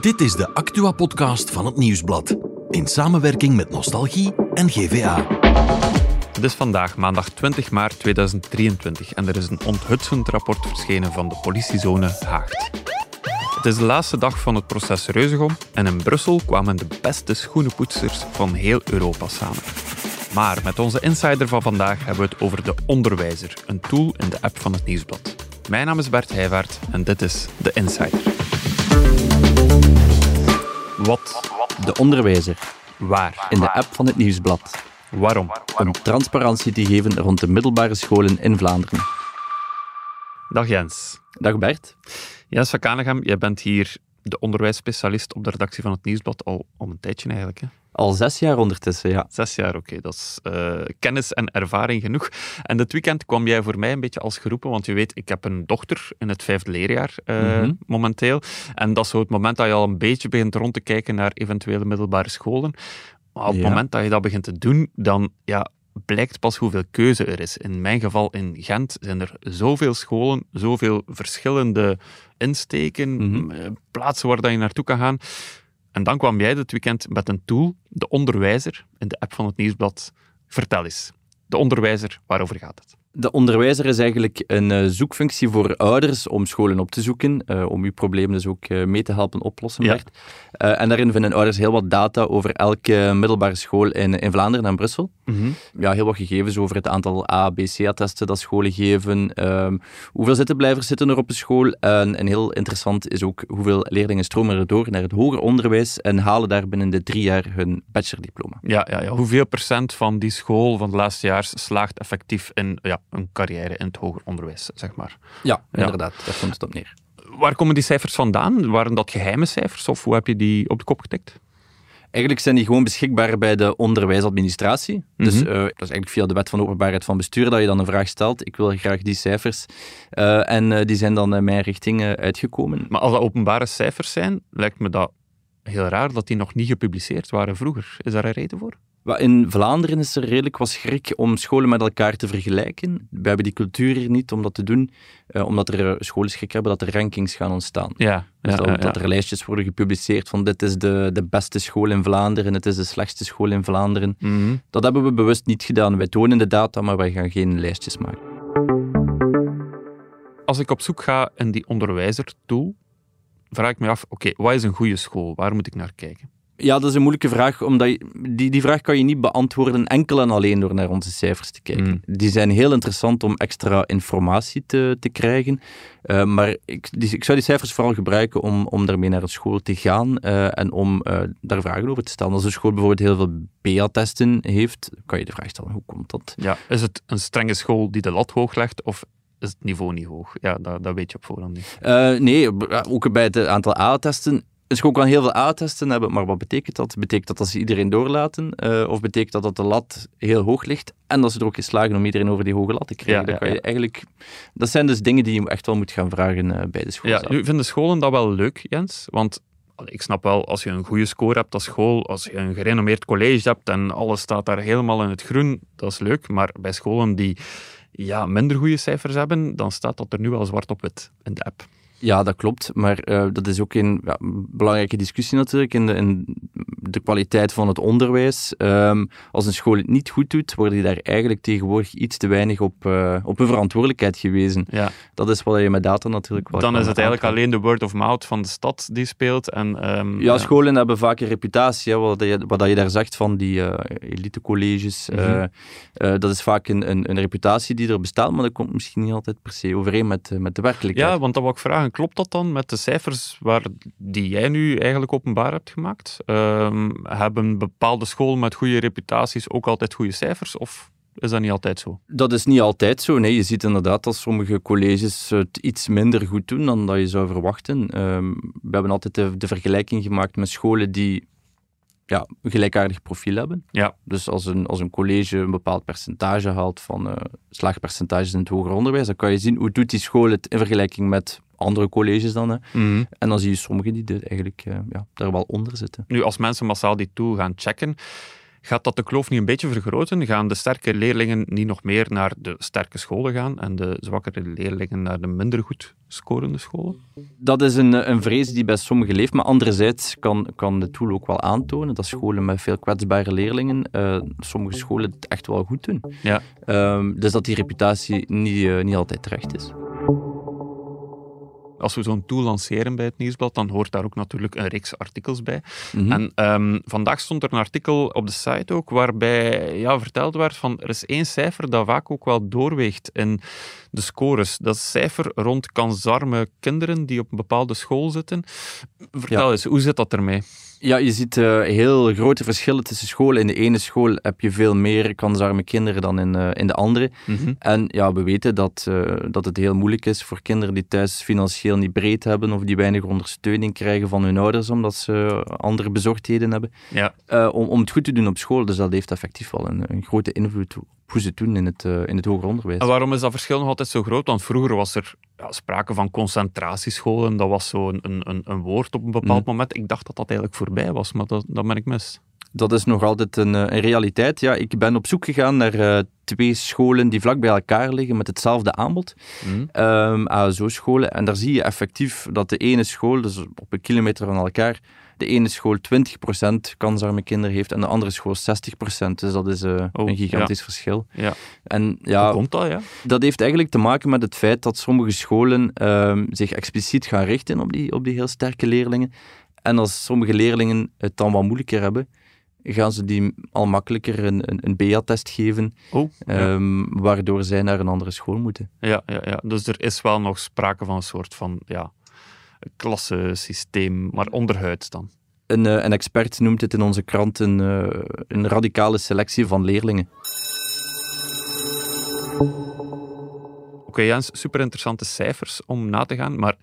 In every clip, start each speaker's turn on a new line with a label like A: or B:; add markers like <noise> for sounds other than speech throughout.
A: Dit is de Actua-podcast van het Nieuwsblad. In samenwerking met Nostalgie en GVA.
B: Het is vandaag maandag 20 maart 2023 en er is een onthutsend rapport verschenen van de politiezone Haagt. Het is de laatste dag van het proces Reuzegom en in Brussel kwamen de beste schoenenpoetsers van heel Europa samen. Maar met onze insider van vandaag hebben we het over de Onderwijzer, een tool in de app van het Nieuwsblad. Mijn naam is Bert Heijvaart en dit is de Insider. Wat?
C: De onderwijzer
B: Waar?
C: in de app van het Nieuwsblad.
B: Waarom?
C: Om transparantie te geven rond de middelbare scholen in Vlaanderen.
B: Dag Jens.
C: Dag Bert.
B: Jens van Kanegem, jij bent hier de onderwijsspecialist op de redactie van het Nieuwsblad al, al een tijdje eigenlijk. Hè?
C: Al zes jaar ondertussen, ja.
B: Zes jaar, oké. Dat is eh, kennis en ervaring genoeg. En dit weekend kwam jij voor mij een beetje als geroepen, want je weet, ik heb een dochter in het vijfde leerjaar eh,
C: Mhm.
B: momenteel. En dat is zo het moment dat je al een beetje begint rond te kijken naar eventuele middelbare scholen. Maar op het
C: Ja.
B: moment dat je dat begint te doen, dan ja, blijkt pas hoeveel keuze er is. In mijn geval in Gent zijn er zoveel scholen, zoveel verschillende insteken,
C: Mhm.
B: eh, plaatsen waar dat je naartoe kan gaan. En dan kwam jij dit weekend met een tool, de onderwijzer, in de app van het Nieuwsblad. Vertel eens, de onderwijzer, waarover gaat het?
C: De onderwijzer is eigenlijk een eh, zoekfunctie voor ouders om scholen op te zoeken, eh, om uw probleem dus ook eh, mee te helpen oplossen,
B: Ja.
C: Bert. En daarin vinden ouders heel wat data over elke middelbare school in, in Vlaanderen en Brussel. Ja, heel wat gegevens over het aantal A, B, C-attesten dat scholen geven. ehm, hoeveel zittenblijvers zitten er op een school? En, en heel interessant is ook hoeveel leerlingen stromen er door naar het hoger onderwijs en halen daar binnen de drie jaar hun bachelordiploma.
B: Ja, ja, ja, hoeveel procent van die school van de laatste jaar slaagt effectief in ja, een carrière in het hoger onderwijs, zeg maar?
C: Ja,
B: Ja.
C: inderdaad. Daar komt het op neer.
B: Waar komen die cijfers vandaan? Waren dat geheime cijfers of hoe heb je die op de kop getikt?
C: Eigenlijk zijn die gewoon beschikbaar bij de onderwijsadministratie. Dus
B: Mhm.
C: eh, dat is eigenlijk via de wet van openbaarheid van bestuur dat je dan een vraag stelt. Ik wil graag die cijfers. Eh, en eh, die zijn dan in mijn richting uitgekomen.
B: Maar als dat openbare cijfers zijn, lijkt me dat heel raar dat die nog niet gepubliceerd waren vroeger. Is daar een reden voor?
C: In Vlaanderen is er redelijk wat schrik om scholen met elkaar te vergelijken. We hebben die cultuur hier niet om dat te doen, eh, omdat er eh, scholen schrik hebben dat er rankings gaan ontstaan.
B: Ja,
C: Dus
B: ja,
C: dat,
B: ja,
C: dat
B: ja.
C: er lijstjes worden gepubliceerd van dit is de, de beste school in Vlaanderen, het is de slechtste school in Vlaanderen.
B: Mhm.
C: Dat hebben we bewust niet gedaan. Wij tonen de data, maar wij gaan geen lijstjes maken.
B: Als ik op zoek ga in die onderwijzer-tool, vraag ik me af, oké, wat is een goede school? Waar moet ik naar kijken?
C: Ja, dat is een moeilijke vraag, omdat je, die, die vraag kan je niet beantwoorden enkel en alleen door naar onze cijfers te kijken.
B: Mm.
C: Die zijn heel interessant om extra informatie te, te krijgen, eh, maar ik, die, ik zou die cijfers vooral gebruiken om, om daarmee naar een school te gaan eh, en om eh, daar vragen over te stellen. Als een school bijvoorbeeld heel veel BA-testen heeft, kan je de vraag stellen, hoe komt dat?
B: Ja, is het een strenge school die de lat hoog legt of is het niveau niet hoog? Ja, dat, dat weet je op voorhand niet.
C: Nee, ook bij het aantal A-testen. Een school kan heel veel A-testen hebben, maar wat betekent dat? Betekent dat dat ze iedereen doorlaten? Eh, of betekent dat dat de lat heel hoog ligt en dat ze er ook in slagen om iedereen over die hoge lat te krijgen?
B: Ja,
C: Dat kan je eigenlijk, dat zijn dus dingen die je echt wel moet gaan vragen eh, bij de school.
B: Ja, nu vinden scholen dat wel leuk, Jens? Want ik snap wel, als je een goede score hebt als school, als je een gerenommeerd college hebt en alles staat daar helemaal in het groen, dat is leuk. Maar bij scholen die ja, minder goede cijfers hebben, dan staat dat er nu al zwart op wit in de app.
C: Ja, dat klopt. Maar eh, dat is ook een ja, belangrijke discussie natuurlijk in de, in de kwaliteit van het onderwijs. Ehm, als een school het niet goed doet, worden die daar eigenlijk tegenwoordig iets te weinig op, eh, op hun verantwoordelijkheid gewezen.
B: Ja,
C: Dat is wat je met data natuurlijk wel
B: dan is het eigenlijk alleen de word of mouth van de stad die speelt. En, ehm,
C: Ja, scholen hebben vaak een reputatie. Hè, wat, je, wat je daar zegt van die eh elitecolleges.
B: Mhm.
C: dat is vaak een, een, een reputatie die er bestaat, maar dat komt misschien niet altijd per se overeen met, met de werkelijkheid.
B: Ja, want dan wou ik vragen, klopt dat dan met de cijfers waar, die jij nu eigenlijk openbaar hebt gemaakt? Ehm, hebben bepaalde scholen met goede reputaties ook altijd goede cijfers? Of is dat niet altijd zo?
C: Dat is niet altijd zo. Nee, je ziet inderdaad dat sommige colleges het iets minder goed doen dan dat je zou verwachten. Ehm, we hebben altijd de, de vergelijking gemaakt met scholen die ja, een gelijkaardig profiel hebben.
B: Ja.
C: Dus als een, als een college een bepaald percentage haalt van eh slaagpercentages in het hoger onderwijs, dan kan je zien hoe doet die school het in vergelijking met andere colleges dan. Hè. En dan zie je sommigen die er eigenlijk eh, ja, daar wel onder zitten.
B: Nu, als mensen massaal die tool gaan checken, Gaat dat de kloof niet een beetje vergroten? Gaan de sterke leerlingen niet nog meer naar de sterke scholen gaan en de zwakkere leerlingen naar de minder goed scorende scholen?
C: Dat is een, een vrees die bij sommigen leeft, maar anderzijds kan, kan de tool ook wel aantonen dat scholen met veel kwetsbare leerlingen, uh, sommige scholen het echt wel goed doen.
B: Ja.
C: Um, dus dat die reputatie niet, uh, niet altijd terecht is
B: als we zo'n tool lanceren bij het Nieuwsblad, dan hoort daar ook natuurlijk een reeks artikels bij. Mhm. En um, vandaag stond er een artikel op de site ook, waarbij ja, verteld werd van er is één cijfer dat vaak ook wel doorweegt in de scores. Dat cijfer rond kansarme kinderen die op een bepaalde school zitten. Vertel eens, hoe zit dat ermee?
C: Ja, je ziet uh, heel grote verschillen tussen scholen. In de ene school heb je veel meer kansarme kinderen dan in, uh, in de andere. Mhm. En ja, we weten dat, uh, dat het heel moeilijk is voor kinderen die thuis financieel niet breed hebben of die weinig ondersteuning krijgen van hun ouders omdat ze andere bezorgdheden hebben,
B: ja.
C: om, om het goed te doen op school. Dus dat heeft effectief wel een, een grote invloed hoe ze het doen in het, in het hoger onderwijs.
B: En waarom is dat verschil nog altijd zo groot? Want vroeger was er ja, sprake van concentratiescholen. Dat was zo een, een, een woord op een bepaald mhm. moment. Ik dacht dat dat eigenlijk voorbij was, maar dat, dat ben ik mis.
C: Dat is nog altijd een, eh, een realiteit. Ja, ik ben op zoek gegaan naar uh, twee scholen die vlak bij elkaar liggen met hetzelfde aanbod. Mm. Um, ASO-scholen. En daar zie je effectief dat de ene school, dus op een kilometer van elkaar, de ene school 20% kansarme kinderen heeft en de andere school 60%. Dus dat is uh, oh, een gigantisch verschil.
B: Ja.
C: En, ja,
B: Hoe komt dat? Ja?
C: Dat heeft eigenlijk te maken met het feit dat sommige scholen uh, zich expliciet gaan richten op die, op die heel sterke leerlingen. En als sommige leerlingen het dan wat moeilijker hebben, gaan ze die al makkelijker een, een, een BA-test geven,
B: oh,
C: um, waardoor zij naar een andere school moeten.
B: Ja, ja, ja, dus er is wel nog sprake van een soort van ja, klassensysteem, maar onderhuids dan.
C: Een, eh, een expert noemt het in onze krant een, eh, een radicale selectie van leerlingen.
B: Oké, Jens, super interessante cijfers om na te gaan, maar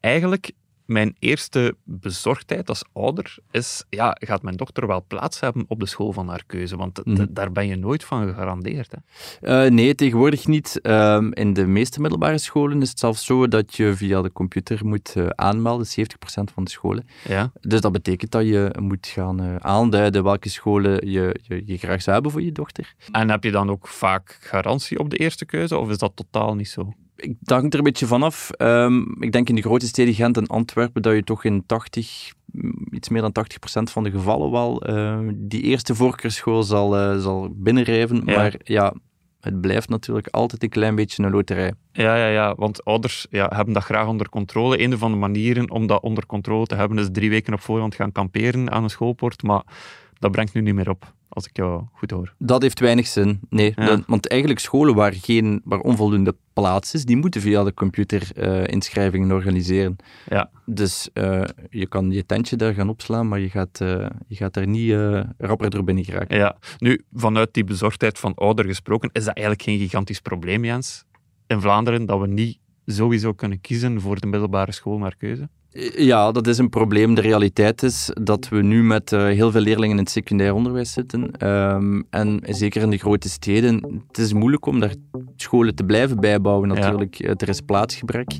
B: eigenlijk mijn eerste bezorgdheid als ouder is, ja, gaat mijn dochter wel plaats hebben op de school van haar keuze? Want mhm. daar ben je nooit van gegarandeerd.
C: Hè? Uh, nee, tegenwoordig niet. Uh, in de meeste middelbare scholen is het zelfs zo dat je via de computer moet uh, aanmelden, 70% van de scholen.
B: Ja.
C: Dus dat betekent dat je moet gaan eh, aanduiden welke scholen je, je, je graag zou hebben voor je dochter.
B: En heb je dan ook vaak garantie op de eerste keuze, of is dat totaal niet zo?
C: Ik hangt er een beetje vanaf. Um, ik denk in de grote steden Gent en Antwerpen dat je toch in 80, iets meer dan 80% van de gevallen wel uh, die eerste voorkeurschool zal, uh, zal binnenrijven. Maar ja, het blijft natuurlijk altijd een klein beetje een loterij.
B: Ja, ja, ja, want ouders ja, hebben dat graag onder controle. Een van de manieren om dat onder controle te hebben is drie weken op voorhand gaan kamperen aan een schoolpoort. Maar dat brengt nu niet meer op als ik jou goed hoor.
C: Dat heeft weinig zin. Nee, want eigenlijk scholen waar, geen, waar onvoldoende plaats is, die moeten via de computer uh, inschrijvingen organiseren.
B: Ja.
C: Dus uh, je kan je tentje daar gaan opslaan, maar je gaat, uh, je gaat er niet rapper door binnen geraken.
B: Ja. Nu, vanuit die bezorgdheid van ouder gesproken, is dat eigenlijk geen gigantisch probleem, Jens? In Vlaanderen, dat we niet sowieso kunnen kiezen voor de middelbare school naar keuze?
C: Ja, dat is een probleem. De realiteit is dat we nu met uh, heel veel leerlingen in het secundair onderwijs zitten. Um, en zeker in de grote steden, het is moeilijk om daar scholen te blijven bijbouwen natuurlijk. Ja. Er is plaatsgebrek.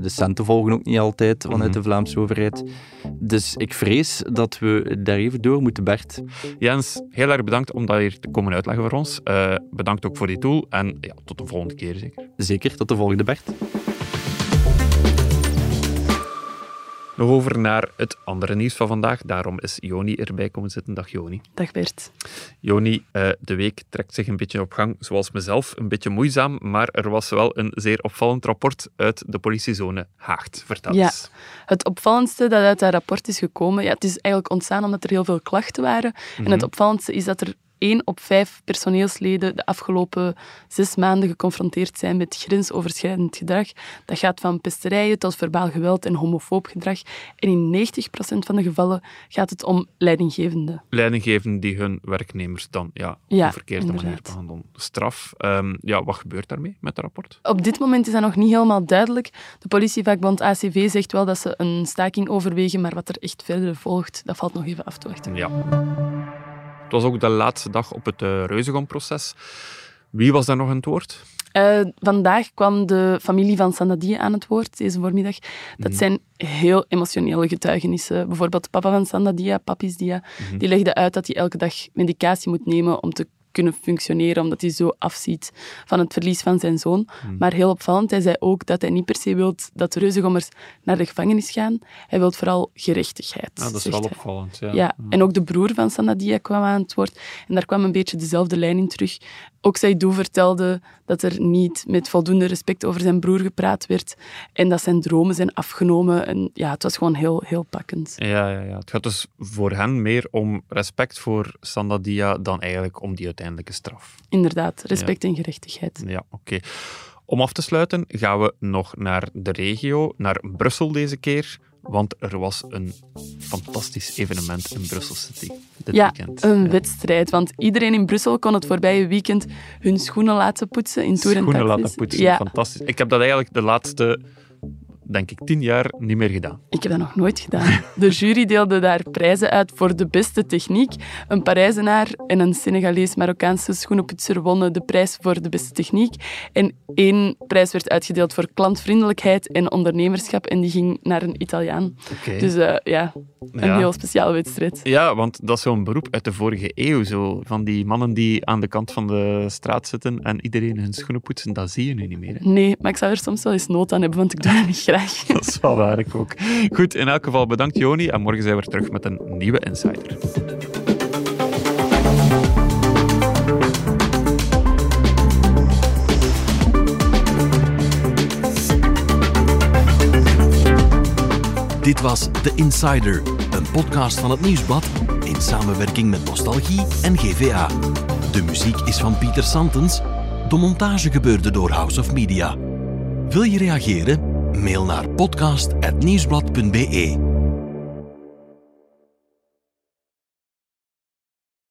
C: De centen volgen ook niet altijd vanuit mm -hmm. de Vlaamse overheid. Dus ik vrees dat we daar even door moeten, Bert.
B: Jens, heel erg bedankt om dat hier te komen uitleggen voor ons. Uh, bedankt ook voor die tool en ja, tot de volgende keer zeker.
C: Zeker, tot de volgende, Bert.
B: Nog over naar het andere nieuws van vandaag. Daarom is Joni erbij komen zitten. Dag Joni.
D: Dag Bert.
B: Joni, uh, de week trekt zich een beetje op gang, zoals mezelf. Een beetje moeizaam, maar er was wel een zeer opvallend rapport uit de politiezone Haagt. Vertel
D: ja,
B: eens.
D: Het opvallendste dat uit dat rapport is gekomen, ja, het is eigenlijk ontstaan omdat er heel veel klachten waren. Mm -hmm. En het mhm. opvallendste is dat er één op vijf personeelsleden de afgelopen zes maanden geconfronteerd zijn met grensoverschrijdend gedrag. Dat gaat van pesterijen tot verbaal geweld en homofoob gedrag. En in 90% van de gevallen gaat het om leidinggevenden.
B: Leidinggevenden die hun werknemers dan ja, op een verkeerde manier behandelen. Straf. Um, ja, wat gebeurt daarmee met het rapport?
D: Op dit moment is dat nog niet helemaal duidelijk. De politievakbond ACV zegt wel dat ze een staking overwegen, maar wat er echt verder volgt, dat valt nog even af te wachten.
B: Ja. Was ook de laatste dag op het uh, Reuzegom-proces. Wie was daar nog aan het woord?
D: Uh, vandaag kwam de familie van Sandadia aan het woord, deze voormiddag. Dat mhm. zijn heel emotionele getuigenissen. Bijvoorbeeld papa van Sandadia, Papis Dia, mm die legde uit dat hij elke dag medicatie moet nemen om te kunnen functioneren, omdat hij zo afziet van het verlies van zijn zoon. Hmm. Maar heel opvallend, hij zei ook dat hij niet per se wil dat de reuzengommers naar de gevangenis gaan. Hij wil vooral gerechtigheid.
B: Ja, dat is wel opvallend. Ja.
D: ja. En ook de broer van Sanadia kwam aan het woord. En daar kwam een beetje dezelfde lijn in terug. Ook Saidou vertelde dat er niet met voldoende respect over zijn broer gepraat werd en dat zijn dromen zijn afgenomen. En ja, het was gewoon heel, heel pakkend.
B: Ja, ja, ja. het gaat dus voor hen meer om respect voor Sandadia dan eigenlijk om die uiteindelijke straf.
D: Inderdaad, respect en gerechtigheid.
B: Ja, oké. Om af te sluiten gaan we nog naar de regio, naar Brussel deze keer. Want er was een fantastisch evenement in Brussel City dit
D: ja,
B: weekend.
D: een wedstrijd. Want iedereen in Brussel kon het voorbije weekend hun schoenen laten poetsen in Tour
B: Schoenen laten poetsen, ja. fantastisch. Ik heb dat eigenlijk de laatste denk ik, tien jaar niet meer gedaan.
D: Ik heb dat nog nooit gedaan. <laughs> De jury deelde daar prijzen uit voor de beste techniek. Een Parijzenaar en een Senegalees-Marokkaanse schoenenpoetser wonnen de prijs voor de beste techniek. En één prijs werd uitgedeeld voor klantvriendelijkheid en ondernemerschap. En die ging naar een Italiaan. Dus uh, ja, een heel speciale wedstrijd.
B: Ja, want dat is zo'n beroep uit de vorige eeuw. Zo, van die mannen die aan de kant van de straat zitten en iedereen hun schoenen poetsen. Dat zie je nu niet meer. Hè?
D: Nee, maar ik zou er soms wel eens nood aan hebben, want ik doe dat niet graag. <laughs>
B: Dat is wel waar, ik ook. Goed, in elk geval bedankt Joni en morgen zijn we terug met een nieuwe Insider.
A: Dit was The Insider, een podcast van het Nieuwsblad in samenwerking met Nostalgie en GVA. De muziek is van Pieter Santens. De montage gebeurde door House of Media. Wil je reageren? Mail naar podcast.nieuwsblad.be